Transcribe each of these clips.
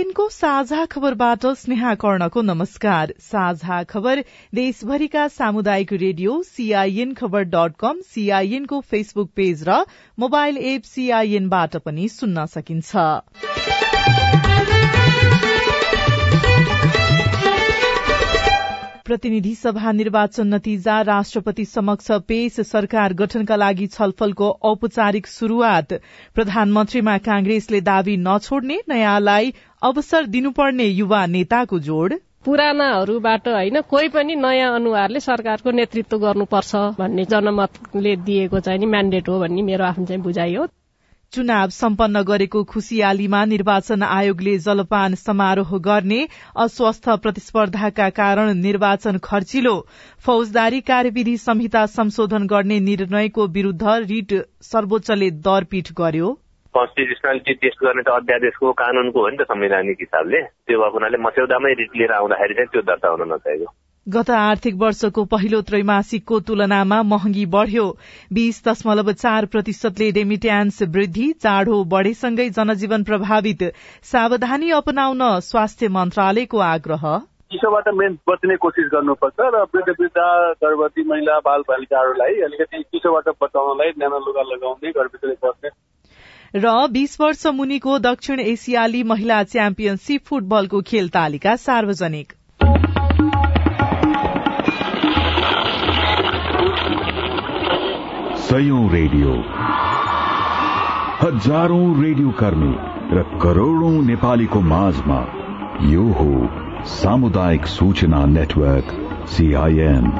सीआईएनको साझा खबरबाट स्नेहा कर्णको नमस्कार। साझा खबर देशभरिका सामुदायिक रेडियो सीआईएन खबर डट कम सीआईएनको फेसबुक पेज र मोबाइल एप सीआईएनबाट पनि सुन्न सकिन्छ। प्रतिनिधि सभा निर्वाचन नतिजा राष्ट्रपति समक्ष पेश सरकार गठनका लागि छलफलको औपचारिक शुरूआत प्रधानमन्त्रीमा कांग्रेसले दावी नछोड्ने नयाँलाई अवसर दिनुपर्ने युवा नेताको जोड़? पुरानाहरूबाट होइन कोही पनि नयाँ अनुहारले सरकारको नेतृत्व गर्नुपर्छ भन्ने जनमतले दिएको चाहिँ नि म्यान्डेट हो भन्ने मेरो आफ्नो चाहिँ बुझाइ हो। चुनाव सम्पन्न गरेको खुशियालीमा निर्वाचन आयोगले जलपान समारोह गर्ने अस्वस्थ प्रतिस्पर्धाका कारण निर्वाचन खर्चिलो। फौजदारी कार्यविधि संहिता संशोधन गर्ने निर्णयको विरूद्ध रिट सर्वोच्चले दरपीठ गर्यो। कन्स्टिट्युसनालिटी टेस्ट गर्ने त अध्यादेशको कानूनको हो नि त संवैधानिक हिसाबले। त्यो भएको हुनाले मस्यौदामै रिट लिएर आउँदाखेरि चाहिँ त्यो दर्ता हुन नचाहेको गत आर्थिक वर्षको पहिलो त्रैमासिकको तुलनामा महँगी बढ़्यो। बीस दशमलव चार प्रतिशतले रेमिट्यान्स वृद्धि चाँडो बढ़ेसँगै जनजीवन प्रभावित। सावधानी अपनाउन स्वास्थ्य मन्त्रालयको आग्रह। चिसोबाट मेन बच्ने कोसिस गर्नुपर्छ र वृद्ध वृद्ध गर्भवती महिला बाल बालिकाहरूलाई अलिकति चिसोबाट बचाउनलाई न्यानो लुगा लगाउने घरभित्रै बस्ने र बीस वर्ष मुनिको दक्षिण एसियाली महिला च्याम्पियनशीप फुटबलको खेल तालिका सार्वजनिक। रेडियो। हजारौं रेडियो कर्मी र करोड़ौं नेपालीको माझमा यो हो सामुदायिक सूचना नेटवर्क सीआईएन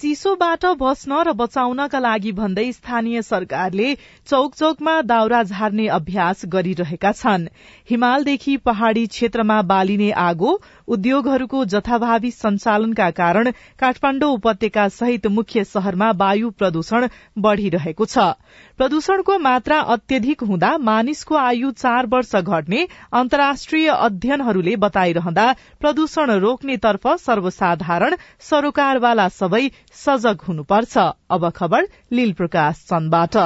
चिसोबाट बस्न र बचाउनका लागि भन्दै स्थानीय सरकारले चौक चौकमा दाउरा झार्ने अभ्यास गरिरहेका छन्। हिमालदेखि पहाड़ी क्षेत्रमा बालिने आगो उद्योगहरूको जथाभावी सञ्चालनका कारण काठमाण्डु उपत्यका सहित मुख्य शहरमा वायु प्रदूषण बढ़िरहेको छ। प्रदूषणको मात्रा अत्यधिक हुँदा मानिसको आयु चार वर्ष घट्ने अन्तर्राष्ट्रिय अध्ययनहरूले बताइरहँदा प्रदूषण रोक्नेतर्फ सर्वसाधारण सरोकारवाला सबै सजग हुनुपर्छ। अब खबर लील प्रकाश चन्दबाट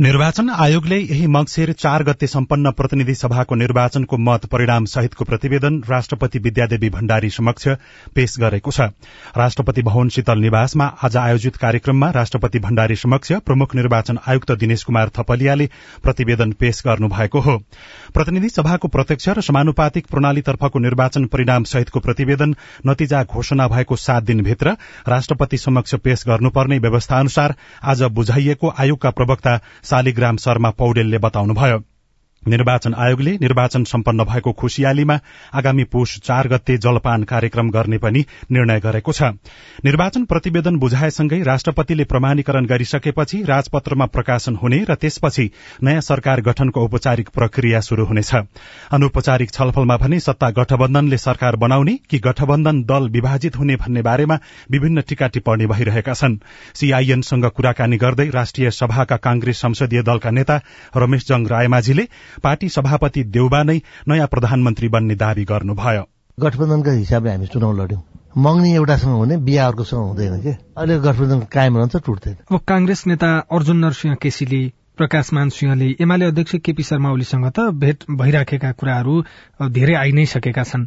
निर्वाचन आयोगले यही मंगिर चार गते सम्पन्न प्रतिनिधि सभाको निर्वाचनको मत परिणाम सहितको प्रतिवेदन राष्ट्रपति विद्यादेवी भण्डारी समक्ष पेश गरेको छ। राष्ट्रपति भवन शीतल निवासमा आज आयोजित कार्यक्रममा राष्ट्रपति भण्डारी समक्ष प्रमुख निर्वाचन आयुक्त दिनेश कुमार थपलियाले प्रतिवेदन पेश गर्नुभएको हो। प्रतिनिधि सभाको प्रत्यक्ष र समानुपातिक प्रणालीतर्फको निर्वाचन परिणाम सहितको प्रतिवेदन नतिजा घोषणा भएको सात दिनभित्र राष्ट्रपति समक्ष पेश गर्नुपर्ने व्यवस्था अनुसार आज बुझाइएको आयोगका प्रवक्ता शालिग्राम शर्मा पौडेलले बताउनुभयो। निर्वाचन आयोगले निर्वाचन सम्पन्न भएको खुशियालीमा आगामी पुष चार गते जलपान कार्यक्रम गर्ने पनि निर्णय गरेको छ। निर्वाचन प्रतिवेदन बुझाएसँगै राष्ट्रपतिले प्रमाणीकरण गरिसकेपछि राजपत्रमा प्रकाशन हुने र त्यसपछि नयाँ सरकार गठनको औपचारिक प्रक्रिया शुरू हुनेछ। अनौपचारिक छलफलमा भने सत्ता गठबन्धनले सरकार बनाउने कि गठबन्धन दल विभाजित हुने भन्ने बारेमा विभिन्न टीका टिप्पणी भइरहेका छन्। सीआईएनसँग कुराकानी गर्दै राष्ट्रिय सभाका कांग्रेस संसदीय दलका नेता रमेश जंग रायमाझीले पार्टी सभापति देउबा नै नयाँ प्रधानमन्त्री बन्ने दावी गर्नुभयो। गठबन्धनका हिसाबले हामी चुनाव लड्यौं। मग्नी एउटासँग हुने बिहा अर्कोसँग हुँदैन के? अहिले गठबन्धन कायम रहन्छ टुट्दैन। अब कांग्रेस नेता अर्जुन नरसिंह केसीले प्रकाश मान सिंहले एमाले अध्यक्ष केपी शर्मा ओलीसँग त भेट भइराखेका कुराहरू धेरै आइ नै सकेका छन्।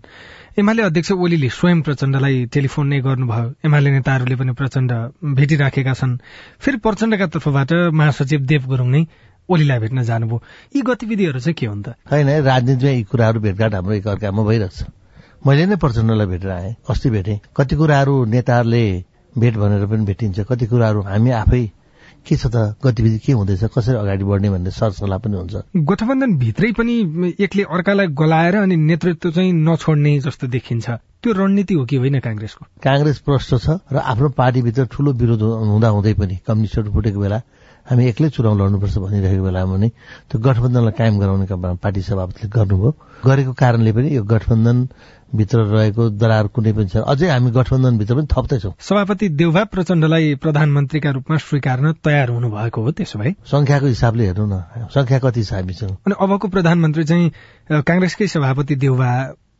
एमाले अध्यक्ष ओलीले स्वयं प्रचण्डलाई टेलिफोन नै गर्नुभयो। एमाले नेताहरूले पनि प्रचण्ड भेटिराखेका छन्। फेरि प्रचण्डका तर्फबाट महासचिव देव गुरूङ नै ओलीलाई भेट्न जानुभयो। यी गतिविधिहरू चाहिँ के हुन् त? होइन राजनीतिमा यी कुराहरू भेटघाट हाम्रो एकअर्कामा भइरहेछ मैले नै प्रचण्डलाई भेटेर आएँ अस्ति भेटेँ। कति कुराहरू नेताहरूले भेट भनेर पनि भेटिन्छ कति कुराहरू हामी आफै के छ त गतिविधि के हुँदैछ कसरी अगाडि बढ्ने भन्ने सरसल्लाह पनि हुन्छ। गठबन्धन भित्रै पनि एकले अर्कालाई गलाएर अनि नेतृत्व चाहिँ नछोड्ने जस्तो देखिन्छ। त्यो रणनीति हो कि होइन काङ्ग्रेसको? काङ्ग्रेस प्रष्ट छ र आफ्नो पार्टीभित्र ठूलो विरोध हुँदा हुँदै पनि कम्युनिस्टहरू फुटेको बेला हामी एक्लै चुनाव लड्नुपर्छ भनिरहेको बेलामा पनि त्यो गठबन्धनलाई कायम गराउने काम पार्टी सभापतिले गर्नुभयो। गरेको कारणले पनि यो गठबन्धन भित्र रहेको दरार कुनै पनि छ अझै हामी गठबन्धनभित्र पनि थप्दैछौँ। सभापति देवभा प्रचण्डलाई प्रधानमन्त्रीका रूपमा स्वीकार्न तयार हुनुभएको हो त्यसो भए? संख्याको हिसाबले हेर्नु न। संख्या कति छ हामीसँग? अनि अबको प्रधानमन्त्री चाहिँ काङ्ग्रेसकै सभापति देउवा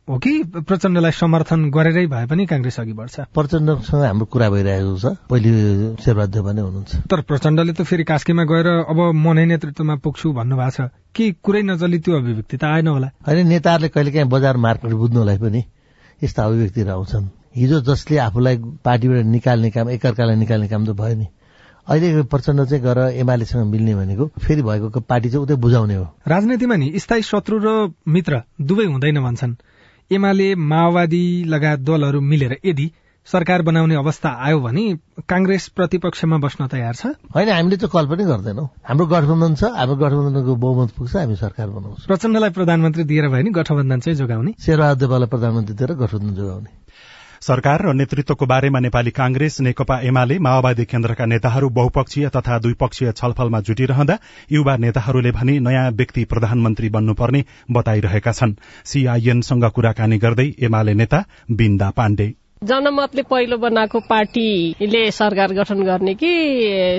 हो कि? प्रचण्डलाई समर्थन गरेरै भए पनि काङ्ग्रेस अघि बढ्छ। प्रचण्डसँग हाम्रो कुरा भइरहेको छ। पहिले शेरबहादुर नै हुनुहुन्छ। तर प्रचण्डले त फेरि कास्कीमा गएर अब म नै नेतृत्वमा पुग्छु भन्नुभएको छ। के कुरै नचली त्यो अभिव्यक्ति त आएन होला। होइन नेताहरूले कहिले काहीँ बजार मार्केट बुझ्नुलाई पनि यस्ता अभिव्यक्तिहरू आउँछन्। हिजो जसले आफूलाई पार्टीबाट निकाल्ने काम एकअर्कालाई निकाल्ने काम त भयो नि। अहिले प्रचण्ड चाहिँ गएर एमालेसँग मिल्ने भनेको फेरि भएको पार्टी चाहिँ उतै बुझाउने हो। राजनीतिमा नि स्थायी शत्रु र मित्र दुवै हुँदैन भन्छन्। एमाले माओवादी लगायत दलहरू मिलेर यदि सरकार बनाउने अवस्था आयो भने काङ्ग्रेस प्रतिपक्षमा बस्न तयार छ? होइन हामीले त कल पनि गर्दैनौ। हाम्रो गठबन्धन छ हाम्रो गठबन्धनको बहुमत पुग्छ हामी सरकार बनाउँछौँ। प्रचण्डलाई प्रधानमन्त्री दिएर भयो नि गठबन्धन चाहिँ जोगाउने। शेरबहादुर देवाललाई प्रधानमन्त्री दिएर गठबन्धन जोगाउने। सरकार र नेतृत्वको बारेमा नेपाली कांग्रेस नेकपा एमाले माओवादी केन्द्रका नेताहरू बहुपक्षीय तथा द्विपक्षीय छलफलमा जुटिरहँदा युवा नेताहरूले भने नयाँ व्यक्ति प्रधानमन्त्री बन्नुपर्ने बताइरहेका छन्। सीआईएनसँग कुराकानी गर्दै एमाले नेता बिन्दा पाण्डे। जनमतले पहिलो बनाएको पार्टीले सरकार गठन गर्ने कि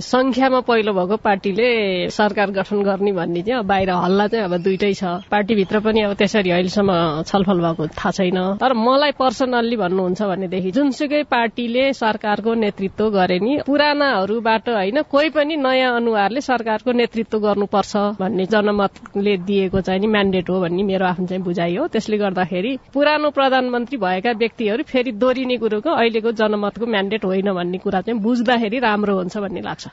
संख्यामा पहिलो भएको पार्टीले सरकार गठन गर्ने भन्ने चाहिँ अब बाहिर हल्ला चाहिँ अब दुइटै छ। पार्टीभित्र पनि अब त्यसरी अहिलेसम्म छलफल भएको थाहा छैन। तर मलाई पर्सनल्ली भन्नुहुन्छ भनेदेखि जुनसुकै पार्टीले सरकारको नेतृत्व गरे नि पुरानाहरूबाट होइन कोही पनि नयाँ अनुहारले सरकारको नेतृत्व गर्नुपर्छ भन्ने जनमतले दिएको चाहिँ नि म्यान्डेट हो भन्ने मेरो आफ्नो चाहिँ बुझाइ हो। त्यसले गर्दाखेरि पुरानो प्रधानमन्त्री भएका व्यक्तिहरू फेरि दोहोरिने कुरोको अहिलेको जनमतको म्यान्डेट होइन भन्ने कुरा चाहिँ बुझ्दाखेरि राम्रो हुन्छ भन्ने लाग्छ।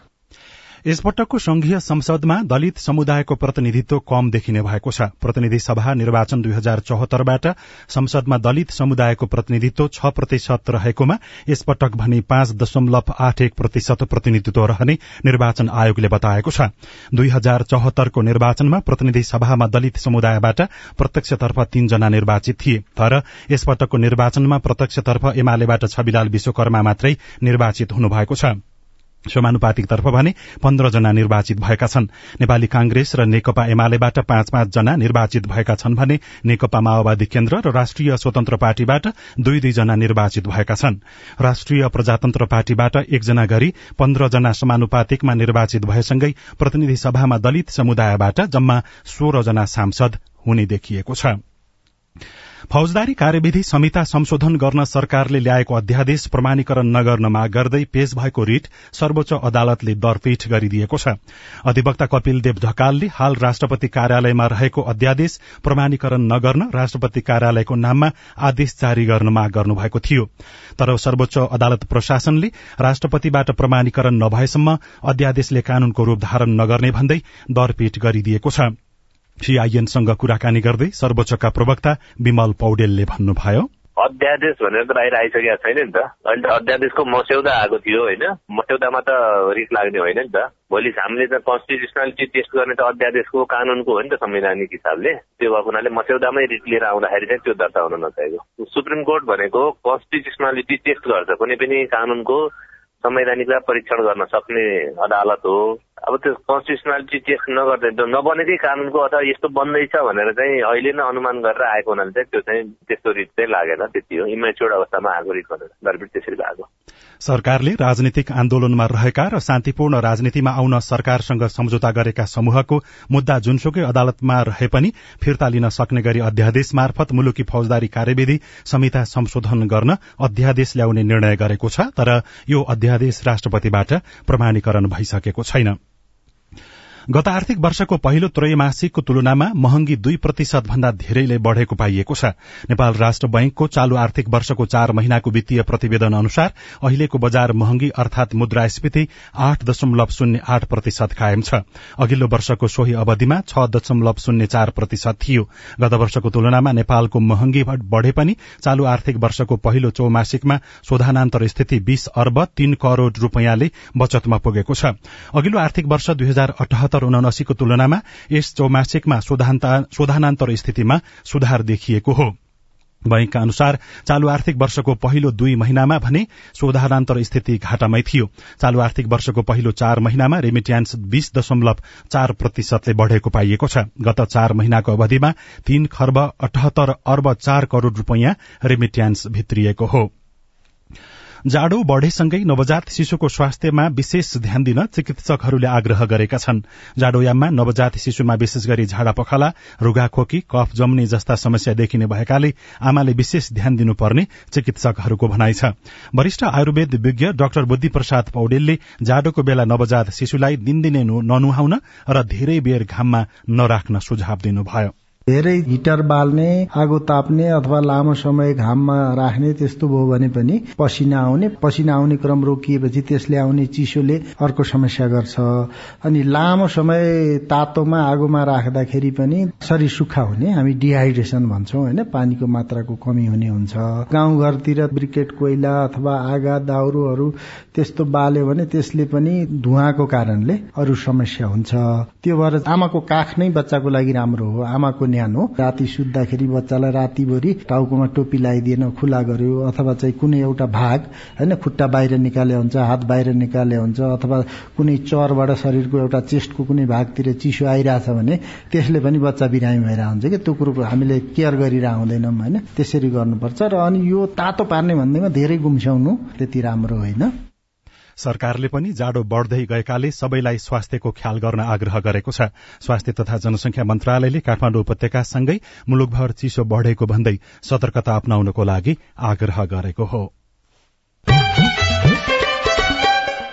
यसपटकको संघीय संसदमा दलित समुदायको प्रतिनिधित्व कम देखिने भएको छ। प्रतिनिधि सभा निर्वाचन दुई हजार चौहत्तरबाट संसदमा दलित समुदायको प्रतिनिधित्व छ प्रतिशत रहेकोमा यसपटक भने पाँच दशमलव आठ एक प्रतिशत प्रतिनिधित्व रहने निर्वाचन आयोगले बताएको छ। दुई हजार चौहत्तरको निर्वाचनमा प्रतिनिधि सभामा दलित समुदायबाट प्रत्यक्षतर्फ तीनजना निर्वाचित थिए। तर यसपटकको निर्वाचनमा प्रत्यक्षतर्फ एमालेबाट छविलाल विश्वकर्मा मात्रै निर्वाचित हुनुभएको छ। समानुपातिकतर्फ भने पन्ध्रजना निर्वाचित भएका छन्। नेपाली कांग्रेस र नेकपा एमालेबाट पाँच पाँच जना निर्वाचित भएका छन् भने नेकपा माओवादी केन्द्र र राष्ट्रिय स्वतन्त्र पार्टीबाट दुई दुईजना निर्वाचित भएका छन्। राष्ट्रिय प्रजातन्त्र पार्टीबाट एकजना गरी पन्ध्रजना समानुपातिकमा निर्वाचित भएसँगै प्रतिनिधि सभामा दलित समुदायबाट जम्मा सोह्रजना सांसद हुने देखिएको छ। फौजदारी कार्यविधि संहिता संशोधन गर्न सरकारले ल्याएको अध्यादेश प्रमाणीकरण नगर्न माग गर्दै पेश भएको रिट सर्वोच्च अदालतले दरपीठ गरिदिएको छ। अधिवक्ता कपिल देव ढकालले हाल राष्ट्रपति कार्यालयमा रहेको अध्यादेश प्रमाणीकरण नगर्न राष्ट्रपति कार्यालयको नाममा आदेश जारी गर्न माग गर्नुभएको थियो। तर सर्वोच्च अदालत प्रशासनले राष्ट्रपतिबाट प्रमाणीकरण नभएसम्म अध्यादेशले कानूनको रूप धारण नगर्ने भन्दै दरपीठ गरिदिएको छ। सीआईएनसँग कुराकानी गर्दै सर्वोच्चका प्रवक्ता विमल पौडेलले भन्नुभयो अध्यादेश भनेर त बाहिर आइसकेको छैन नि त। अहिले त अध्यादेशको मस्यौदा आएको थियो होइन। मस्यौदामा त रिस लाग्ने होइन नि त। भोलि हामीले त कन्स्टिट्युसनालिटी टेस्ट गर्ने त अध्यादेशको कानूनको हो नि त संवैधानिक हिसाबले। त्यो भएको हुनाले मस्यौदामै रिट लिएर आउँदाखेरि चाहिँ त्यो दर्ता हुन नचाहेको सुप्रिम कोर्ट भनेको कन्स्टिट्युसनालिटी टेस्ट गर्छ कुनै पनि कानूनको संवैधानिकलाई परीक्षण गर्न सक्ने अदालत हो। अब त्यो कन्स्टिट्युसनालिटी टेस्ट नगर्दै नबनेकै कानूनको अथवा यस्तो बन्दैछ भनेर चाहिँ अहिले नै अनुमान गरेर आएको हुनाले चाहिँ त्यो चाहिँ त्यस्तो रिट चाहिँ लागेन त्यति हो। इमेच्योर्ड अवस्थामा आएको रिट भनेर। दरबिट त्यसरी भएको। सरकारले राजनीतिक आन्दोलनमा रहेका र शान्तिपूर्ण राजनीतिमा आउन सरकारसँग सम्झौता गरेका समूहको मुद्दा जुनसुकै अदालतमा रहे पनि फिर्ता लिन सक्ने गरी अध्यादेश मार्फत मुलुकी फौजदारी कार्यविधि संहिता संशोधन गर्न अध्यादेश ल्याउने निर्णय गरेको छ तर यो अध्यादेश राष्ट्रपतिबाट प्रमाणीकरण भइसकेको छैन। गत आर्थिक वर्षको पहिलो त्रैमासिकको तुलनामा महँगी दुई प्रतिशत भन्दा धेरैले बढ़ेको पाइएको छ। नेपाल राष्ट्र बैंकको चालू आर्थिक वर्षको चार महिनाको वित्तीय प्रतिवेदन अनुसार अहिलेको बजार महँगी अर्थात मुद्रास्फीति आठ दशमलव शून्य आठ प्रतिशत कायम छ। अघिल्लो वर्षको सोही अवधिमा छ दशमलव शून्य चार प्रतिशत थियो। गत वर्षको तुलनामा नेपालको महँगी बढ़े पनि चालू आर्थिक वर्षको पहिलो चौमासिकमा शोधानान्तर स्थिति बीस अर्ब तीन करोड़ रूपियाँले बचतमा पुगेको छ। अघिल्लो आर्थिक वर्ष दुई अठहत्तर उनासीको तुलनामा यस चौमासिकमा शोधानान्तर स्थितिमा सुधार देखिएको हो। बैंकका अनुसार चालू आर्थिक वर्षको पहिलो दुई महिनामा भने शोधानान्तर स्थिति घाटामै थियो। चालू आर्थिक वर्षको पहिलो चार महिनामा रेमिट्यान्स बीस दशमलव चार प्रतिशतले बढ़ेको पाइएको छ। गत चार महिनाको अवधिमा तीन खर्ब अठहत्तर अर्ब चार करोड़ रूपियाँ रेमिट्यान्स भित्रिएको हो। जाडो बढ़ेसँगै नवजात शिशुको स्वास्थ्यमा विशेष ध्यान दिन चिकित्सकहरूले आग्रह गरेका छन्। जाडोयाममा नवजात शिशुमा विशेष गरी झाडा पखाला रुगाखोकी कफ जम्ने जस्ता समस्या देखिने भएकाले आमाले विशेष ध्यान दिनुपर्ने चिकित्सकहरूको भनाइ छ। वरिष्ठ आयुर्वेद विज्ञ डाक्टर बुद्धि प्रसाद पौडेलले जाडोको बेला नवजात शिशुलाई दिनदिनै ननुहाउन र धेरै बेर घाममा नराख्न सुझाव दिनुभयो। धेरै हिटर बाल्ने आगो ताप्ने अथवा लामो समय घाममा राख्ने त्यस्तो भयो भने पनि पसिना आउने। पसिना आउने क्रम रोकिएपछि त्यसले आउने चिसोले अर्को समस्या गर्छ। अनि लामो समय तातोमा आगोमा राख्दाखेरि पनि शरीर सुक्खा हुने हामी डिहाइड्रेसन भन्छौँ होइन पानीको मात्राको कमी हुने हुन्छ। गाउँघरतिर ब्रिकेट कोइला अथवा आगा दाउरोहरू त्यस्तो बाल्यो भने त्यसले पनि धुवाको कारणले अरू समस्या हुन्छ। त्यो भएर आमाको काख नै बच्चाको लागि राम्रो हो। आमाको न्यानो राति सुत्दाखेरि बच्चालाई रातिभरि टाउकोमा टोपी लगाइदिएन खुला गर्यो अथवा चाहिँ कुनै एउटा भाग होइन खुट्टा बाहिर निकाले हुन्छ हात बाहिर निकाले हुन्छ अथवा कुनै चरबाट शरीरको एउटा चेस्टको कुनै भागतिर चिसो आइरहेछ भने त्यसले पनि बच्चा बिरामी भएर हुन्छ कि? त्यो कुरो हामीले केयर गरिरह हुँदैनौँ होइन? त्यसरी गर्नुपर्छ र अनि यो तातो पार्ने भन्दैमा धेरै गुम्स्याउनु त्यति राम्रो होइन। सरकारले पनि जाडो बढ़दै गएकाले सबैलाई स्वास्थ्यको ख्याल गर्न आग्रह गरेको छ। स्वास्थ्य तथा जनसंख्या मन्त्रालयले काठमाडौँ उपत्यकासँगै मुलुकभर चिसो बढ़ेको भन्दै सतर्कता अप्नाउनको लागि आग्रह गरेको हो।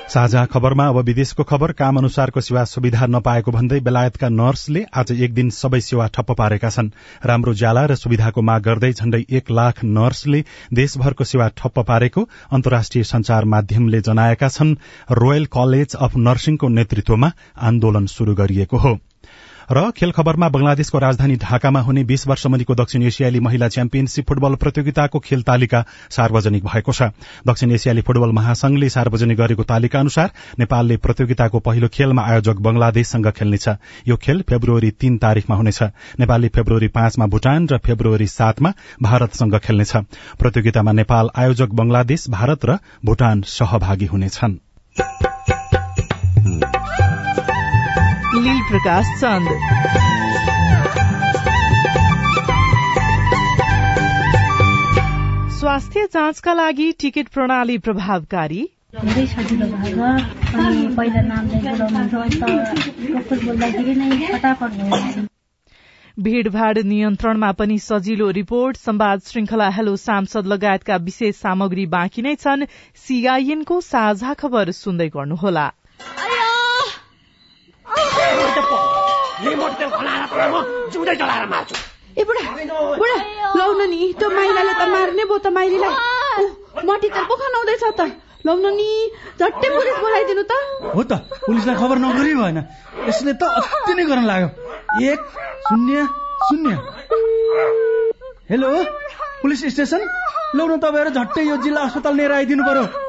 साझा खबरमा अब विदेशको खबर काम अनुसारको सेवा सुविधा नपाएको भन्दै बेलायतका नर्सले आज एक दिन सबै सेवा ठप्प पारेका छन्। राम्रो ज्याला र सुविधाको माग गर्दै झण्डै एक लाख नर्सले देशभरको सेवा ठप्प पारेको अन्तर्राष्ट्रिय संचार माध्यमले जनाएका छन्। रोयल कलेज अफ नर्सिङको नेतृत्वमा आन्दोलन शुरू गरिएको हो। र खेल खबरमा बंगलादेशको राजधानी ढाकामा हुने बीस वर्ष मुनिको दक्षिण एसियाली महिला च्याम्पियनशीप फुटबल प्रतियोगिताको खेल तालिका सार्वजनिक भएको छ। दक्षिण एसियाली फुटबल महासंघले सार्वजनिक गरेको तालिका अनुसार नेपालले प्रतियोगिताको पहिलो खेलमा आयोजक बंगलादेशसँग खेल्नेछ। यो खेल फेब्रुअरी तीन तारीकमा हुनेछ। नेपालले फेब्रुअरी पाँचमा भूटान र फेब्रुअरी सातमा भारतसँग खेल्नेछ। प्रतियोगितामा नेपाल आयोजक बंगलादेश भारत र भूटान सहभागी हुनेछन्। लील प्रकाश चन्द स्वास्थ्य जाँचका लागि टिकट प्रणाली प्रभावकारी। धेरै सजिलो भएको अनि पहिला नामले बोलाउनुहुन्छ बोल्दाखेरि नै फटाफट भयो भीड़भाड़ नियन्त्रणमा पनि सजिलो रिपोर्ट संवाद श्रृंखला हेलो सांसद लगायतका विशेष सामग्री बाँकी नै छन्। सीआईएनको साझा खबर सुन्दै गर्नुहोला। ए बुढा बुढा लौन नि त्यो माइलाले त मार्ने भयो त माइलीलाई। मटी त पो खनाउँदैछ त। लौन नि झट्टै पुलिस बोलाइदिनु त। हो त पुलिसलाई खबर नगरी भएन। यसले त अति नै गर्न लाग्यो। एक शून्य शून्य। Hello police station? तपाईँहरू झट्टै यो जिल्ला अस्पताल लिएर आइदिनु पर्यो।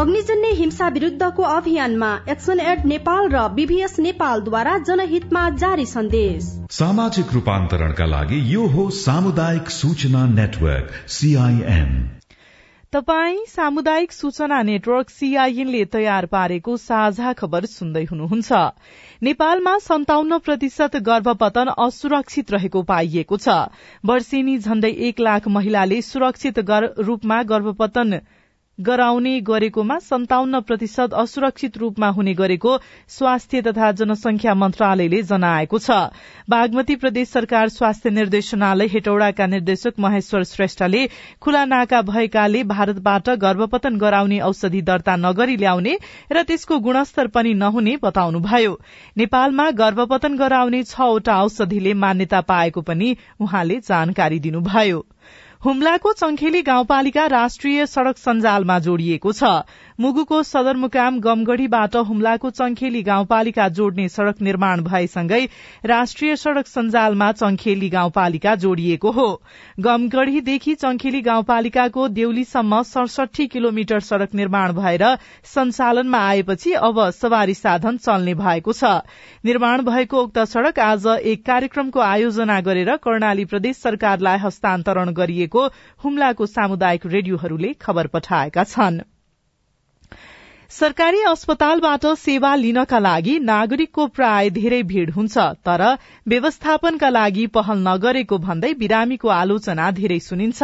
अग्निजन्य हिंसा विरूद्धको अभियानमा एक्सन एड नेपाल र बीभीएस नेपालद्वारा जनहितमा जारी सन्देश। सामाजिक रूपान्तरणका लागि यो हो सामुदायिक सूचना नेटवर्क सीआईएन तपाई सामुदायिक सूचना नेटवर्क सीआईएनले तयार पारेको साझा खबर सुन्दै हुनुहुन्छ। नेपालमा सन्ताउन्न प्रतिशत गर्भपतन असुरक्षित रहेको पाइएको छ। वर्षेनी झण्डै एक लाख महिलाले सुरक्षित रूपमा गर्भपतन गराउने गरेकोमा सन्ताउन्न प्रतिशत असुरक्षित रूपमा हुने गरेको स्वास्थ्य तथा जनसंख्या मन्त्रालयले जनाएको छ। बागमती प्रदेश सरकार स्वास्थ्य निर्देशनालय हेटौड़ाका निर्देशक महेश्वर श्रेष्ठले खुला नाका भएकाले भारतबाट गर्भपतन गराउने औषधि दर्ता नगरी ल्याउने र त्यसको गुणस्तर पनि नहुने बताउनुभयो। नेपालमा गर्भपतन गराउने छवटा औषधिले मान्यता पाएको पनि उहाँले जानकारी दिनुभयो। हुम्लाको चंखेली गाउँपालिका राष्ट्रिय सड़क सञ्जालमा जोडिएको छ। मुगुको सदरमुकाम गमगढ़ीबाट हुम्लाको चंखेली गाउँपालिका जोड्ने सड़क निर्माण भएसँगै राष्ट्रिय सड़क सञ्जालमा चंखेली गाउँपालिका जोडिएको हो। गमगढ़ीदेखि चंखेली गाउँपालिकाको देउलीसम्म सडसठी किलोमिटर सड़क निर्माण भएर सञ्चालनमा आएपछि अब सवारी साधन चल्ने भएको छ। निर्माण भएको उक्त सड़क आज एक कार्यक्रमको आयोजना गरेर कर्णाली प्रदेश सरकारलाई हस्तान्तरण गरिएको हुम्लाको सामुदायिक रेडियोहरूले खबर पठाएका छन्। सरकारी अस्पतालबाट सेवा लिनका लागि नागरिकको प्राय धेरै भीड़ हुन्छ तर व्यवस्थापनका लागि पहल नगरेको भन्दै बिरामीको आलोचना धेरै सुनिन्छ।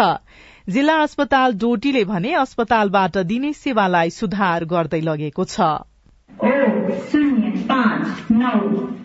जिल्ला अस्पताल डोटीले भने अस्पतालबाट दिने सेवालाई सुधार गर्दै लगेको छ।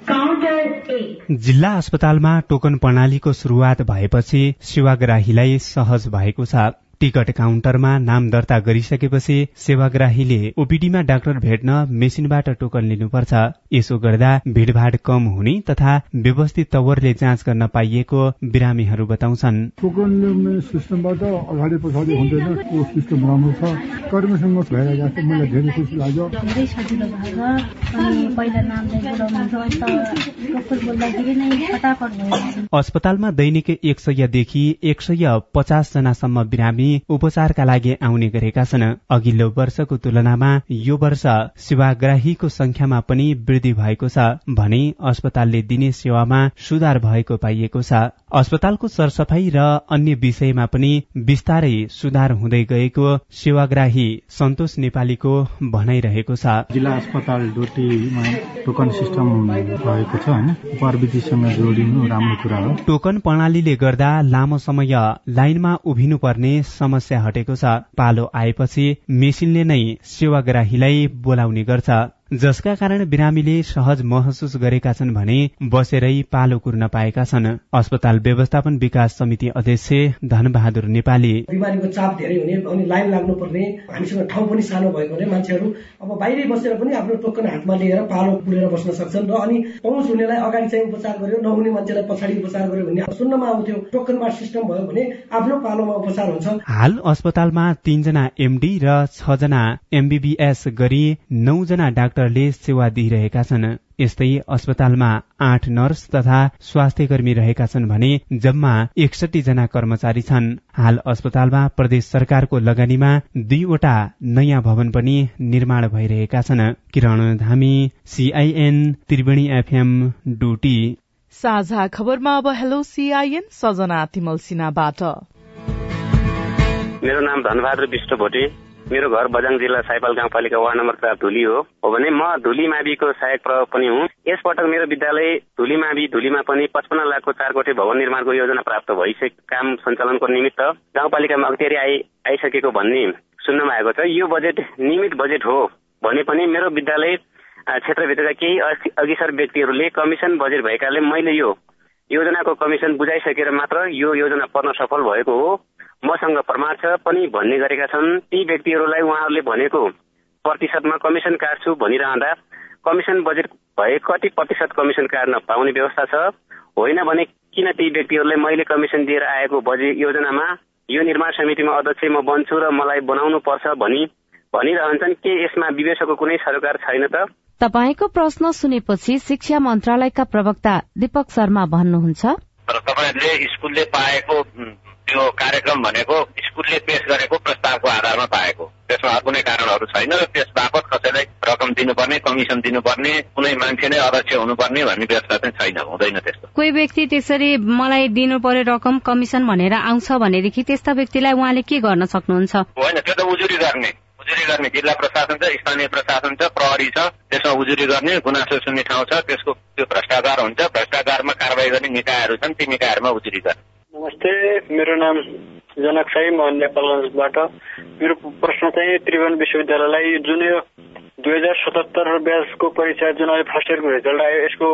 जिल्ला अस्पतालमा टोकन प्रणालीको शुरूआत भएपछि सेवाग्राहीलाई सहज भएको छ। टिकट काउन्टरमा नाम दर्ता गरिसकेपछि सेवाग्राहीले ओपीडीमा डाक्टर भेट्न मेसिनबाट टोकन लिनुपर्छ। यसो गर्दा भीड़भाड़ कम हुने तथा व्यवस्थित तवरले जाँच गर्न पाइएको बिरामीहरू बताउँछन्। टोकन सिस्टमबाट अगाडि पछाडि हुँदैन। त्यो सिस्टम राम्रो छ। कर्मीसँग भएर गएको मलाई धेरै खुसी लाग्यो। धेरै सजिलो भएको अनि पहिला नामलाई बोलाउनुहुन्छ बोल्दाखेरि नै फटाफट भयो अस्पतालमा दैनिक एक सयदेखि एक सय पचास जनासम्म बिरामी उपचारका लागि आउने गरेका छन्। अघिल्लो वर्षको तुलनामा यो वर्ष सेवाग्राहीको संख्यामा पनि वृद्धि भएको छ भने अस्पतालले दिने सेवामा सुधार भएको पाइएको छ। अस्पतालको सरसफाई र अन्य विषयमा पनि बिस्तारै सुधार हुँदै गएको सेवाग्राही सन्तोष नेपालीको भनाइरहेको छ। जिल्ला अस्पताल डोटीमा टोकन सिस्टम भएको छ प्रविधिसँग जोडिनु राम्रो कुरा हो। टोकन प्रणालीले गर्दा लामो समय लाइनमा उभिनु पर्ने समस्या हटेको छ। पालो आएपछि मेसिनले नै सेवाग्राहीलाई बोलाउने गर्छ। जसका कारण बिरामीले सहज महसुस गरेका छन् भने बसेरै पालो कुर्न पाएका छन्। अस्पताल व्यवस्थापन विकास समिति अध्यक्ष धनबहादुर नेपाली। बिमारीको चाप धेरै हुने अनि लाइन लाग्नु पर्ने हामीसँग ठाउँ पनि सानो भएको हुने मान्छेहरू अब बाहिरै बसेर पनि आफ्नो टोकन हातमा लिएर पालो पुरेर बस्न सक्छन् र अनि पहुँच हुनेलाई अगाडि चाहिँ उपचार गर्यो नहुने मान्छेलाई पछाडि उपचार गर्यो भने सुन्नमा आउँथ्यो। टोकनबाट सिस्टम भयो भने आफ्नो पालोमा उपचार हुन्छ। हाल अस्पतालमा तीनजना एमडी र छजना एमबीबीएस गरी नौजना डाक्टर डाक्टरले सेवा दिइरहेका छन्। यस्तै अस्पतालमा आठ नर्स तथा स्वास्थ्य कर्मी रहेका छन् भने जम्मा एकसठी जना कर्मचारी छन्। हाल अस्पतालमा प्रदेश सरकारको लगानीमा दुईवटा नयाँ भवन पनि निर्माण भइरहेका छन्। Kiran Dhami CIN Triveni FM Doti. साझा खबरमा अब हेलो सीआईएन सजना तिमल सिन्हाबाट। मेरो नाम धनबहादुर विष्ट भोटे मेरो घर बजाङ जिल्ला साइपाल गाउँपालिका वार्ड नम्बर चार धुली हो। हो भने म धुली माविको सहायक प्रयोग पनि हुँ। यसपटक मेरो विद्यालय धुली मावि धुलीमा पनि पचपन्न लाखको चार कोठे भवन निर्माणको योजना प्राप्त भइसकेको काम सञ्चालनको निमित्त गाउँपालिकामा अख्तियारी आइ आइसकेको भन्ने सुन्नमा आएको छ। यो बजेट नियमित बजेट हो भने पनि मेरो विद्यालय क्षेत्रभित्रका केही अघिसर व्यक्तिहरूले कमिसन बजेट भएकाले मैले यो योजनाको कमिसन बुझाइसकेर मात्र यो योजना पर्न सफल भएको हो। मसँग प्रमाण छ पनि भन्ने गरेका छन्। ती व्यक्तिहरूलाई उहाँहरूले भनेको प्रतिशतमा कमिसन काट्छु भनिरहँदा कमिसन बजेट भए कति प्रतिशत कमिसन काट्न पाउने व्यवस्था छ? होइन भने किन ती व्यक्तिहरूले मैले कमिसन दिएर आएको बजेट योजनामा यो निर्माण समितिमा अध्यक्ष म बन्छु र मलाई बनाउनु पर्छ भनी भनिरहन्छन् के यसमा विवेशको कुनै सरकार छैन त? तपाईँको प्रश्न सुनेपछि शिक्षा मन्त्रालयका प्रवक्ता दीपक शर्मा भन्नुहुन्छ। तपाईँहरूले स्कुलले पाएको त्यो कार्यक्रम भनेको स्कुलले पेश गरेको प्रस्तावको आधारमा पाएको। त्यसमा कुनै कारणहरू छैन र त्यस बापत कसैलाई रकम दिनुपर्ने कमिसन दिनुपर्ने कुनै मान्छे नै अध्यक्ष हुनुपर्ने भन्ने व्यवस्था चाहिँ छैन हुँदैन त्यस्तो। कोही व्यक्ति त्यसरी मलाई दिनु पर्यो रकम कमिसन भनेर आउँछ भनेदेखि त्यस्ता व्यक्तिलाई उहाँले के गर्न सक्नुहुन्छ? होइन त्यो त उजुरी गर्ने। उजुरी गर्ने जिल्ला प्रशासन छ स्थानीय प्रशासन छ प्रहरी छ त्यसमा उजुरी गर्ने गुनासो सुन्ने ठाउँ छ त्यसको त्यो भ्रष्टाचार हुन्छ भ्रष्टाचारमा कारवाही गर्ने निकायहरू छन् ती निकायहरूमा उजुरी गर्ने। नमस्ते मेरो नाम जनक साई म नेपालगञ्जबाट मेरो प्रश्न चाहिँ त्रिभुवन विश्वविद्यालयलाई जुन यो दुई हजार सतहत्तर ब्याचको परीक्षा जुन अहिले फर्स्ट इयरको रिजल्ट आयो यसको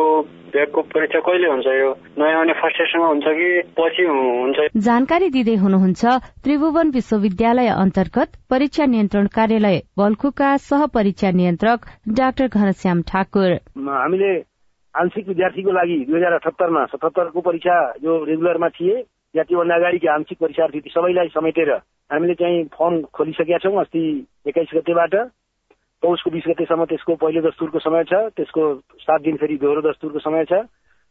ब्यागको परीक्षा कहिले हुन्छ यो? नयाँ आउने फर्स्ट इयरसँग हुन्छ कि पछि हुन्छ? जानकारी दिँदै हुनुहुन्छ त्रिभुवन विश्वविद्यालय अन्तर्गत परीक्षा नियन्त्रण कार्यालय बल्खुका सह परीक्षा नियन्त्रक डाक्टर घनश्याम ठाकुर। हामीले आंशिक विद्यार्थीको लागि दुई हजार अठहत्तरमा सतहत्तरको परीक्षा जो रेगुलरमा थिए या त्योभन्दा अगाडिको आंशिक परीक्षार्थी सबैलाई समेटेर हामीले चाहिँ फर्म खोलिसकेका छौँ अस्ति एक्काइस गतेबाट। पौषको बिस गतेसम्म त्यसको पहिलो दस्तुरको समय छ त्यसको सात दिन फेरि दोहोरो दस्तुरको समय छ।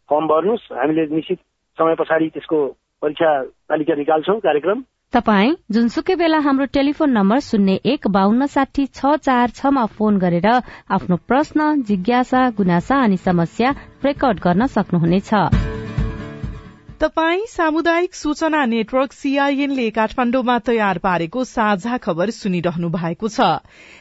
फर्म भर्नुहोस् हामीले निश्चित समय पछाडि त्यसको परीक्षा तालिका निकाल्छौँ कार्यक्रम। तपाई जुनसुकै बेला हाम्रो टेलिफोन नम्बर शून्य एक बान्न साठी छ चार छमा फोन गरेर आफ्नो प्रश्न जिज्ञासा गुनासा अनि समस्या रेकर्ड गर्न सक्नुहुनेछ। तपाई सामुदायिक सूचना नेटवर्क सीआईएनले काठमाण्डुमा तयार पारेको साझा खबर सुनिरहनु भएको छ।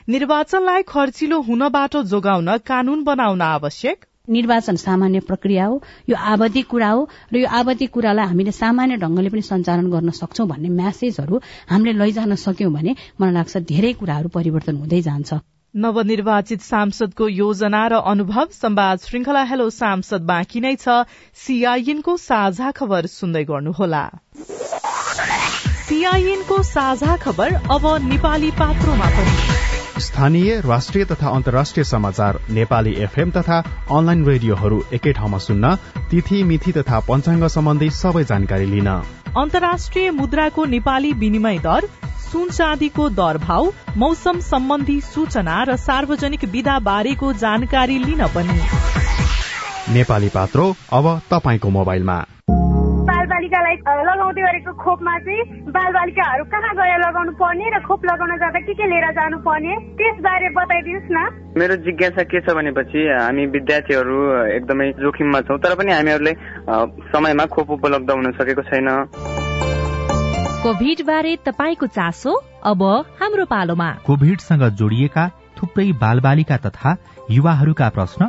निर्वाचनलाई खर्चिलो हुनबाट जोगाउन कानून बनाउन आवश्यक। निर्वाचन सामान्य प्रक्रिया हो यो आवधि कुरा हो र यो आवधि कुरालाई हामीले सामान्य ढंगले पनि सञ्चालन गर्न सक्छौं भन्ने म्यासेजहरू हामीले लैजान सक्यौं भने मलाई लाग्छ धेरै कुराहरू परिवर्तन हुँदै जान्छ। नवनिर्वाचित सांसदको योजना र अनुभव संवाद श्रृंखला हेलो सांसद बाँकी नै छ। सीआईएनको साझा खबर सुन्दै गर्नुहोला। सीआईएनको साझा खबर अब नेपाली पात्रोमा पनि। स्थानीय राष्ट्रिय तथा अन्तर्राष्ट्रिय समाचार नेपाली एफएम तथा अनलाइन रेडियोहरू एकै ठाउँमा सुन्न तिथि मिथि तथा पञ्चाङ्ग सम्बन्धी सबै जानकारी लिन। अन्तर्राष्ट्रिय मुद्राको नेपाली विनिमय दर सुन चाँदीको दर भाव मौसम सम्बन्धी सूचना र सार्वजनिक विधा बारेको जानकारी लिन पनि। नेपाली पात्रो अब तपाईँको मोबाइलमा। बालबालिकालाई लगाउँदै गरेको खोपमा चाहिँ बालबालिकाहरू कहाँ गएर लगाउनु पर्ने र खोप लगाउन जाँदा के के लिएर जानु पर्ने त्यसबारे बताइदिनुहोस् न। मेरो जिज्ञासा के छ भनेपछि हामी विद्यार्थीहरू एकदमै जोखिममा छौँ तर पनि हामीहरूले समयमा खोप उपलब्ध हुन सकेको छैन। कोभिड बारे तपाईँको चासो अब हाम्रो पालोमा। कोभिडसँग जोडिएका थुप्रै बालबालिका तथा युवाहरूका प्रश्न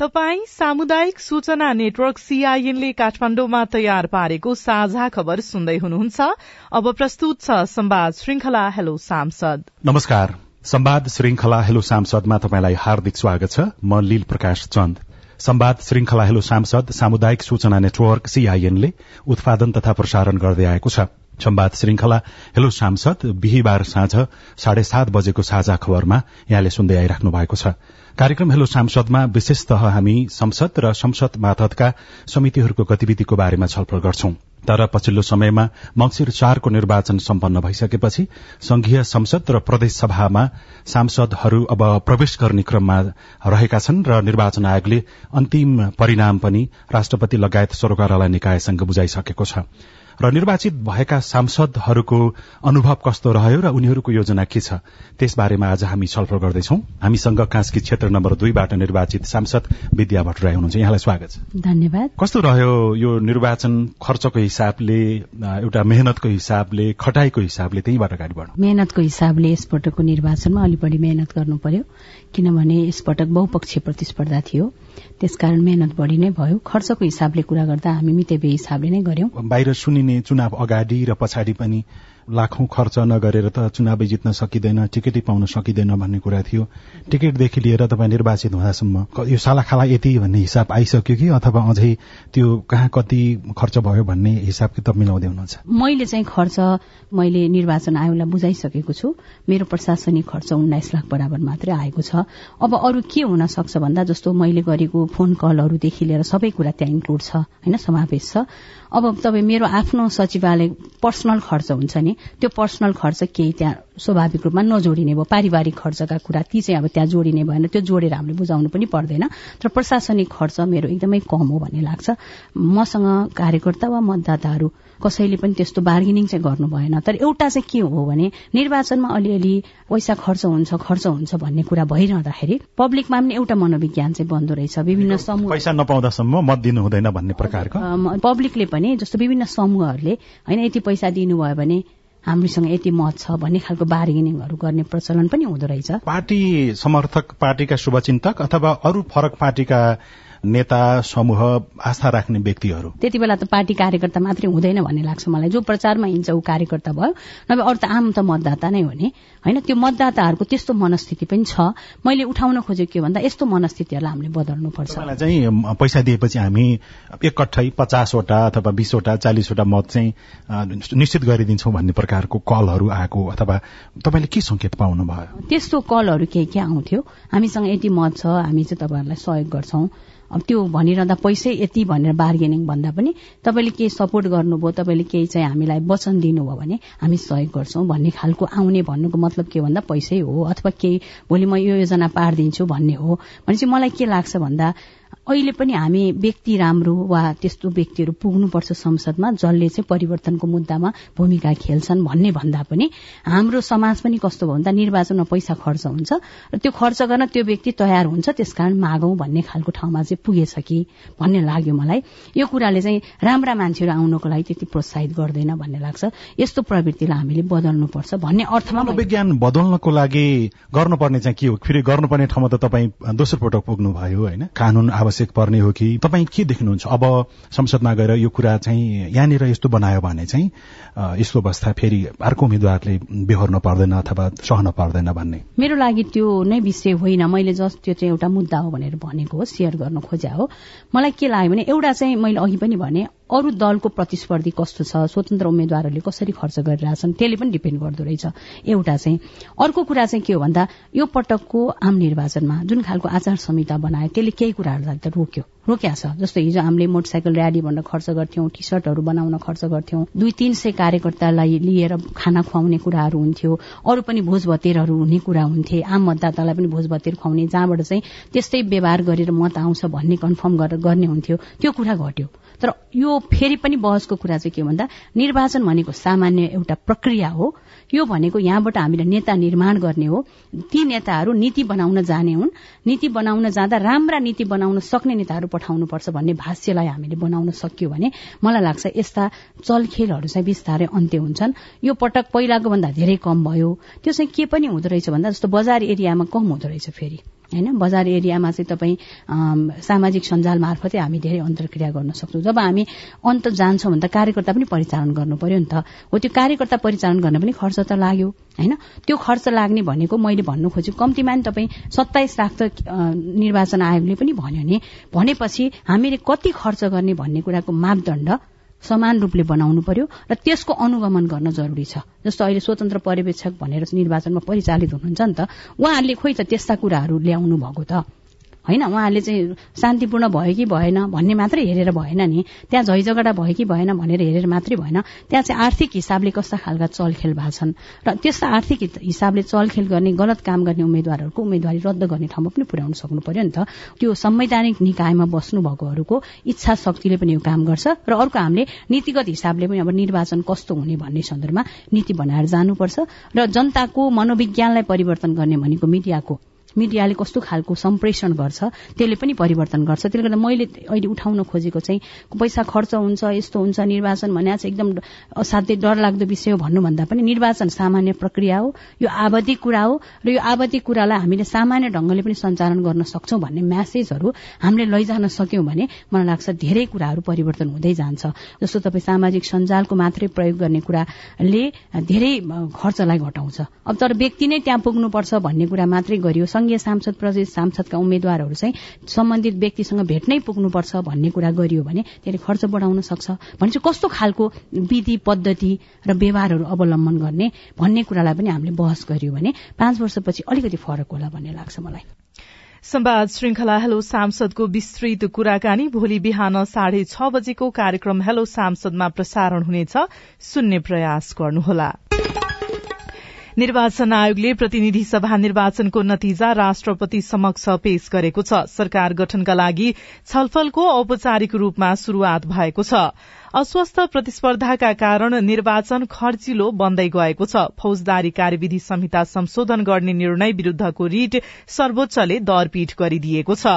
तपाई सामुदायिक सूचना नेटवर्क सीआईएनले काठमाण्डुमा तयार पारेको साझा खबर सुन्दै हुनुहुन्छ। अब प्रस्तुत छ संवाद श्रृंखला हेलो सांसद। नमस्कार। संवाद श्रृंखला हेलो सांसदमा तपाईँलाई हार्दिक स्वागत छ। म लील प्रकाश चन्द। संवाद श्रृंखला हेलो सांसद सामुदायिक सूचना नेटवर्क सीआईएनले उत्पादन तथा प्रसारण गर्दै आएको छ। संवाद श्रृंखला हेलो सांसद बिहिबार साँझ साढे सात बजेको साझा खबरमा यहाँले सुन्दै आइराख्नु भएको छ। कार्यक्रम हेलो सांसदमा विशेषतः हामी संसद र संसद मातहतका समितिहरूको गतिविधिको बारेमा छलफल गर्छौं। तर पछिल्लो समयमा मंगिर चारको निर्वाचन सम्पन्न भइसकेपछि संघीय संसद र प्रदेश सभामा सांसदहरू अब प्रवेश गर्ने क्रममा रहेका छन् र निर्वाचन आयोगले अन्तिम परिणाम पनि राष्ट्रपति लगायत सरकारवाला निकायसँग बुझाइसकेको छ। र निर्वाचित भएका सांसदहरूको अनुभव कस्तो रह्यो र उनीहरूको योजना के छ? त्यसबारेमा आज हामी छलफल गर्दैछौ। हामीसँग कास्की क्षेत्र नम्बर दुईबाट निर्वाचित सांसद विद्या भट्टराई हुनुहुन्छ। यहाँलाई स्वागत छ। धन्यवाद। कस्तो रह्यो यो निर्वाचन खर्चको हिसाबले एउटा मेहनतको हिसाबले खटाईको हिसाबले त्यहीबाट अगाडि बढ्नु? मेहनतको हिसाबले यसपटकको निर्वाचनमा अलि बढी मेहनत गर्नु पर्यो किनभने यसपटक बहुपक्षीय प्रतिस्पर्धा थियो। त्यसकारण मेहनत बढ़ी नै भयो। खर्चको हिसाबले कुरा गर्दा हामी मितेबे हिसाबले नै गर्यौं बाहिर सुनिने चुनाव अगाडि र पछाडि पनि लाखौं खर्च नगरेर त चुनावै जित्न सकिँदैन टिकटै पाउन सकिँदैन भन्ने कुरा थियो। टिकटदेखि लिएर तपाईँ निर्वाचित हुँदासम्म यो सालाखाला यति भन्ने हिसाब आइसक्यो कि अथवा अझै त्यो कहाँ कति खर्च भयो भन्ने हिसाब किताब मिलाउँदै हुनुहुन्छ? मैले चाहिँ खर्च मैले निर्वाचन आयोगलाई बुझाइसकेको छु। मेरो प्रशासनिक खर्च उन्नाइस लाख बराबर मात्रै आएको छ। अब अरू के हुन सक्छ भन्दा जस्तो मैले गरेको फोन कलहरूदेखि लिएर सबै कुरा त्यहाँ इन्क्लुड छ होइन समावेश छ। अब तपाईँ मेरो आफ्नो सचिवालय पर्सनल खर्च हुन्छ नि त्यो पर्सनल खर्च केही त्यहाँ स्वाभाविक रूपमा नजोडिने भयो। पारिवारिक खर्चका कुरा ती चाहिँ अब त्यहाँ जोडिने भएन त्यो जोडेर हामीले बुझाउनु पनि पर्दैन। तर प्रशासनिक खर्च मेरो एकदमै कम हो भन्ने लाग्छ। मसँग कार्यकर्ता वा मतदाताहरू कसैले पनि त्यस्तो बार्गेनिङ चाहिँ गर्नु भएन। तर एउटा चाहिँ के हो भने निर्वाचनमा अलिअलि पैसा खर्च हुन्छ खर्च हुन्छ भन्ने कुरा भइरहँदाखेरि पब्लिकमा पनि एउटा मनोविज्ञान चाहिँ बन्दो रहेछ। विभिन्न समूह पैसा नपाउँदासम्म मत दिनु हुँदैन भन्ने प्रकारको? पब्लिकले पनि जस्तो विभिन्न समूहहरूले होइन यति पैसा दिनुभयो भने हामीसँग यति मत छ भन्ने खालको बार्गेनिङहरू गर्ने प्रचलन पनि हुँदो रहेछ। पार्टी समर्थक पार्टीका शुभचिन्तक अथवा अरू फरक पार्टीका नेता समूह आस्था राख्ने व्यक्तिहरू। त्यति बेला त पार्टी कार्यकर्ता मात्रै हुँदैन भन्ने लाग्छ मलाई। जो प्रचारमा हिँड्छ ऊ कार्यकर्ता भयो। नभए अरू त आम त मतदाता नै हो नि। होइन त्यो मतदाताहरूको त्यस्तो मनस्थिति पनि छ। मैले उठाउन खोजेको के भन्दा यस्तो मनस्थितिहरूलाई हामीले बदल्नुपर्छ। चाहिँ पैसा दिएपछि हामी एकट्ठै पचासवटा अथवा बिसवटा चालिसवटा मत चाहिँ निश्चित गरिदिन्छौँ भन्ने प्रकारको कलहरू आएको। अथवा तपाईँले के संकेत पाउनु भयो त्यस्तो कलहरू के के आउँथ्यो? हामीसँग यति मत छ हामी चाहिँ तपाईँहरूलाई सहयोग गर्छौं। त्यो भनिरहँदा पैसै यति भनेर बार्गेनिङ भन्दा पनि तपाईँले केही सपोर्ट गर्नुभयो तपाईँले केही चाहिँ हामीलाई वचन दिनुभयो भने हामी सहयोग गर्छौँ भन्ने खालको आउने भन्नुको मतलब के भन्दा पैसै हो अथवा केही भोलि म यो योजना पारिदिन्छु भन्ने हो। भने चाहिँ मलाई के लाग्छ भन्दा अहिले पनि हामी व्यक्ति राम्रो वा त्यस्तो व्यक्तिहरू पुग्नुपर्छ संसदमा जसले चाहिँ परिवर्तनको मुद्दामा भूमिका खेल्छन् भन्ने भन्दा पनि हाम्रो समाज पनि कस्तो भयो भन्दा निर्वाचनमा पैसा खर्च हुन्छ र त्यो खर्च गर्न त्यो व्यक्ति तयार हुन्छ त्यसकारण मागौं भन्ने खालको ठाउँमा चाहिँ पुगेछ कि भन्ने लाग्यो मलाई। यो कुराले चाहिँ राम्रा मान्छेहरू आउनको लागि त्यति प्रोत्साहित गर्दैन भन्ने लाग्छ। यस्तो प्रवृत्तिलाई हामीले बदल्नुपर्छ भन्ने अर्थमा विज्ञान बदल्नको लागि गर्नुपर्ने चाहिँ के हो? फेरि गर्नुपर्ने ठाउँमा त तपाईँ दोस्रो पटक पुग्नुभयो होइन। कानून आवश्यक आवश्यक पर्ने हो कि तपाईँ के देख्नुहुन्छ? अब संसदमा गएर यो कुरा चाहिँ यहाँनिर यस्तो बनायो भने चाहिँ यस्तो अवस्था फेरि अर्को उम्मेद्वारले बेहोर्न पर्दैन अथवा सहन पर्दैन भन्ने। मेरो लागि त्यो नै विषय होइन। मैले जस्ट त्यो चाहिँ एउटा मुद्दा हो भनेर भनेको हो सेयर गर्न खोज्या हो। मलाई के लाग्यो भने एउटा चाहिँ मैले अघि पनि भने अरू दलको प्रतिस्पर्धी कस्तो छ? स्वतन्त्र उम्मेद्वारहरूले कसरी खर्च गरिरहेछन्? त्यसले पनि डिपेन्ड गर्दो रहेछ। एउटा चाहिँ अर्को कुरा चाहिँ के हो भन्दा यो पटकको आम निर्वाचनमा जुन खालको आचार संहिता बनायो त्यसले केही कुराहरूलाई त रोक्यो। रोक्या छ। जस्तो हिजो हामीले मोटरसाइकल र्याली भनेर खर्च गर्थ्यौं टी सर्टहरू बनाउन खर्च गर्थ्यौं। दुई तीन सय कार्यकर्तालाई लिएर खाना खुवाउने कुराहरू हुन्थ्यो। अरू पनि भोज भतेरहरू हुने कुरा हुन्थे। आम मतदातालाई पनि भोज भतेर खुवाउने। जहाँबाट चाहिँ त्यस्तै व्यवहार गरेर मत आउँछ भन्ने कन्फर्म गर्ने हुन्थ्यो। त्यो कुरा घट्यो। तर यो फेरि पनि बहसको कुरा चाहिँ के भन्दा निर्वाचन भनेको सामान्य एउटा प्रक्रिया हो। यो भनेको यहाँबाट हामीले नेता निर्माण गर्ने हो। ती नेताहरू नीति बनाउन जाने हुन्। नीति बनाउन जाँदा राम्रा नीति बनाउन सक्ने नेताहरू पठाउनुपर्छ भन्ने भाष्यलाई हामीले बनाउन सक्यो भने मलाई लाग्छ यस्ता चलखेलहरू चाहिँ बिस्तारै अन्त्य हुन्छन्। यो पटक पहिलाको भन्दा धेरै कम भयो। त्यो चाहिँ के पनि हुँदो रहेछ भन्दा जस्तो बजार एरियामा कम हुँदो रहेछ फेरि। होइन? बजार एरियामा चाहिँ तपाईँ सामाजिक सञ्जाल मार्फतै हामी धेरै अन्तर्क्रिया गर्न सक्छौँ। जब हामी अन्त जान्छौँ भने त कार्यकर्ता पनि परिचालन गर्नु पर्यो नि त। हो त्यो कार्यकर्ता परिचालन गर्न पनि खर्च त लाग्यो होइन? त्यो खर्च लाग्ने भनेको मैले भन्नु खोजेको। कम्तीमा नि तपाईँ सत्ताइस लाख त निर्वाचन आयोगले पनि भन्यो नि। भनेपछि हामीले कति खर्च गर्ने भन्ने कुराको मापदण्ड समान रूपले बनाउनु पर्यो र त्यसको अनुगमन गर्न जरुरी छ। जस्तो अहिले स्वतन्त्र पर्यवेक्षक भनेर निर्वाचनमा परिचालित हुनुहुन्छ नि त उहाँहरूले खोइ त त्यस्ता कुराहरू ल्याउनु भएको त। होइन उहाँहरूले चाहिँ शान्तिपूर्ण भयो कि भएन भन्ने मात्रै हेरेर भएन नि। त्यहाँ झैझगडा भयो कि भएन भनेर हेरेर मात्रै भएन। त्यहाँ चाहिँ आर्थिक हिसाबले कस्ता खालका चलखेल भएको छन्। र त्यस्ता आर्थिक हिसाबले चलखेल गर्ने गलत काम गर्ने उम्मेद्वारहरूको उम्मेद्वारी रद्द गर्ने ठाउँमा पनि पुर्याउन सक्नु पर्यो नि त। त्यो संवैधानिक निकायमा बस्नु भएकोहरूको इच्छा शक्तिले पनि यो काम गर्छ। र अर्को हामीले नीतिगत हिसाबले पनि अब निर्वाचन कस्तो हुने भन्ने सन्दर्भमा नीति बनाएर जानुपर्छ। र जनताको मनोविज्ञानलाई परिवर्तन गर्ने भनेको मिडियाको मिडियाले कस्तो खालको सम्प्रेषण गर्छ त्यसले पनि परिवर्तन गर्छ। त्यसले गर्दा मैले अहिले उठाउन खोजेको चाहिँ पैसा खर्च हुन्छ यस्तो हुन्छ निर्वाचन भने चाहिँ एकदम असाध्यै डरलाग्दो विषय हो भन्नुभन्दा पनि निर्वाचन सामान्य प्रक्रिया हो यो आवधिक कुरा हो र यो आवधिक कुरालाई हामीले सामान्य ढंगले पनि सञ्चालन गर्न सक्छौं भन्ने म्यासेजहरू हामीले लैजान सक्यौं भने मलाई लाग्छ धेरै कुराहरू परिवर्तन हुँदै जान्छ। जस्तो तपाईँ सामाजिक सञ्जालको मात्रै प्रयोग गर्ने कुराले धेरै खर्चलाई घटाउँछ। अब तर व्यक्ति नै त्यहाँ पुग्नुपर्छ भन्ने कुरा मात्रै गरियो संघीय सांसद प्रदेश सांसदका उम्मेद्वारहरू चाहिँ सम्बन्धित व्यक्तिसँग भेट्नै पुग्नुपर्छ भन्ने कुरा गरियो भने त्यसले खर्च बढाउन सक्छ। भनेपछि कस्तो खालको विधि पद्धति र व्यवहारहरू अवलम्बन गर्ने भन्ने कुरालाई पनि हामीले बहस गरियो भने पाँच वर्षपछि अलिकति फरक होला भन्ने लाग्छ मलाई। संवाद श्रृंखला हेलो सांसदको विस्तृत कुराकानी भोलि बिहान साढे छ बजेको कार्यक्रम हेलो सांसदमा प्रसारण हुनेछ। सुन्ने प्रयास गर्नुहोला। निर्वाचन आयोगले प्रतिनिधि सभा निर्वाचनको नतिजा राष्ट्रपति समक्ष पेश गरेको छ। सरकार गठनका लागि छलफलको औपचारिक रूपमा शुरूआत भएको छ। अस्वस्थ प्रतिस्पर्धाका कारण निर्वाचन खर्चिलो बन्दै गएको छ। फौजदारी कार्यविधि संहिता संशोधन गर्ने निर्णय विरूद्धको रिट सर्वोच्चले दरपीठ गरिदिएको छ।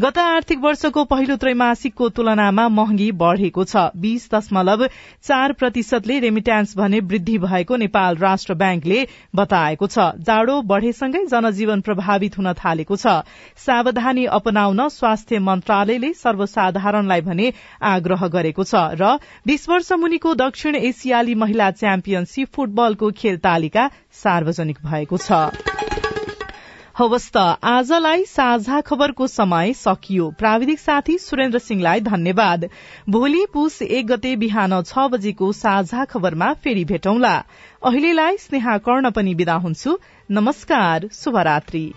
गत आर्थिक वर्षको पहिलो त्रैमासिकको तुलनामा महँगी बढ़ेको छ। बीस दशमलव चार प्रतिशतले रेमिट्यान्स भने वृद्धि भएको नेपाल राष्ट्र ब्याङ्कले बताएको छ। जाडो बढ़ेसँगै जनजीवन प्रभावित हुन थालेको छ। सावधानी अपनाउन स्वास्थ्य मन्त्रालयले सर्वसाधारणलाई भने आग्रह गरेको छ र बीस वर्ष मुनिको दक्षिण एसियाली महिला च्याम्पियनशीप फुटबलको खेल तालिका सार्वजनिक भएको छ। हवस् आजलाई साझा खबरको समय सकियो। प्राविधिक साथी सुरेन्द्र सिंहलाई धन्यवाद। भोलि पुस एक गते बिहान छ बजेको साझा खबरमा फेरि भेटौंला। अहिलेलाई स्नेहा कर्ण पनि विदा हुन्छु। नमस्कार शुभरात्री।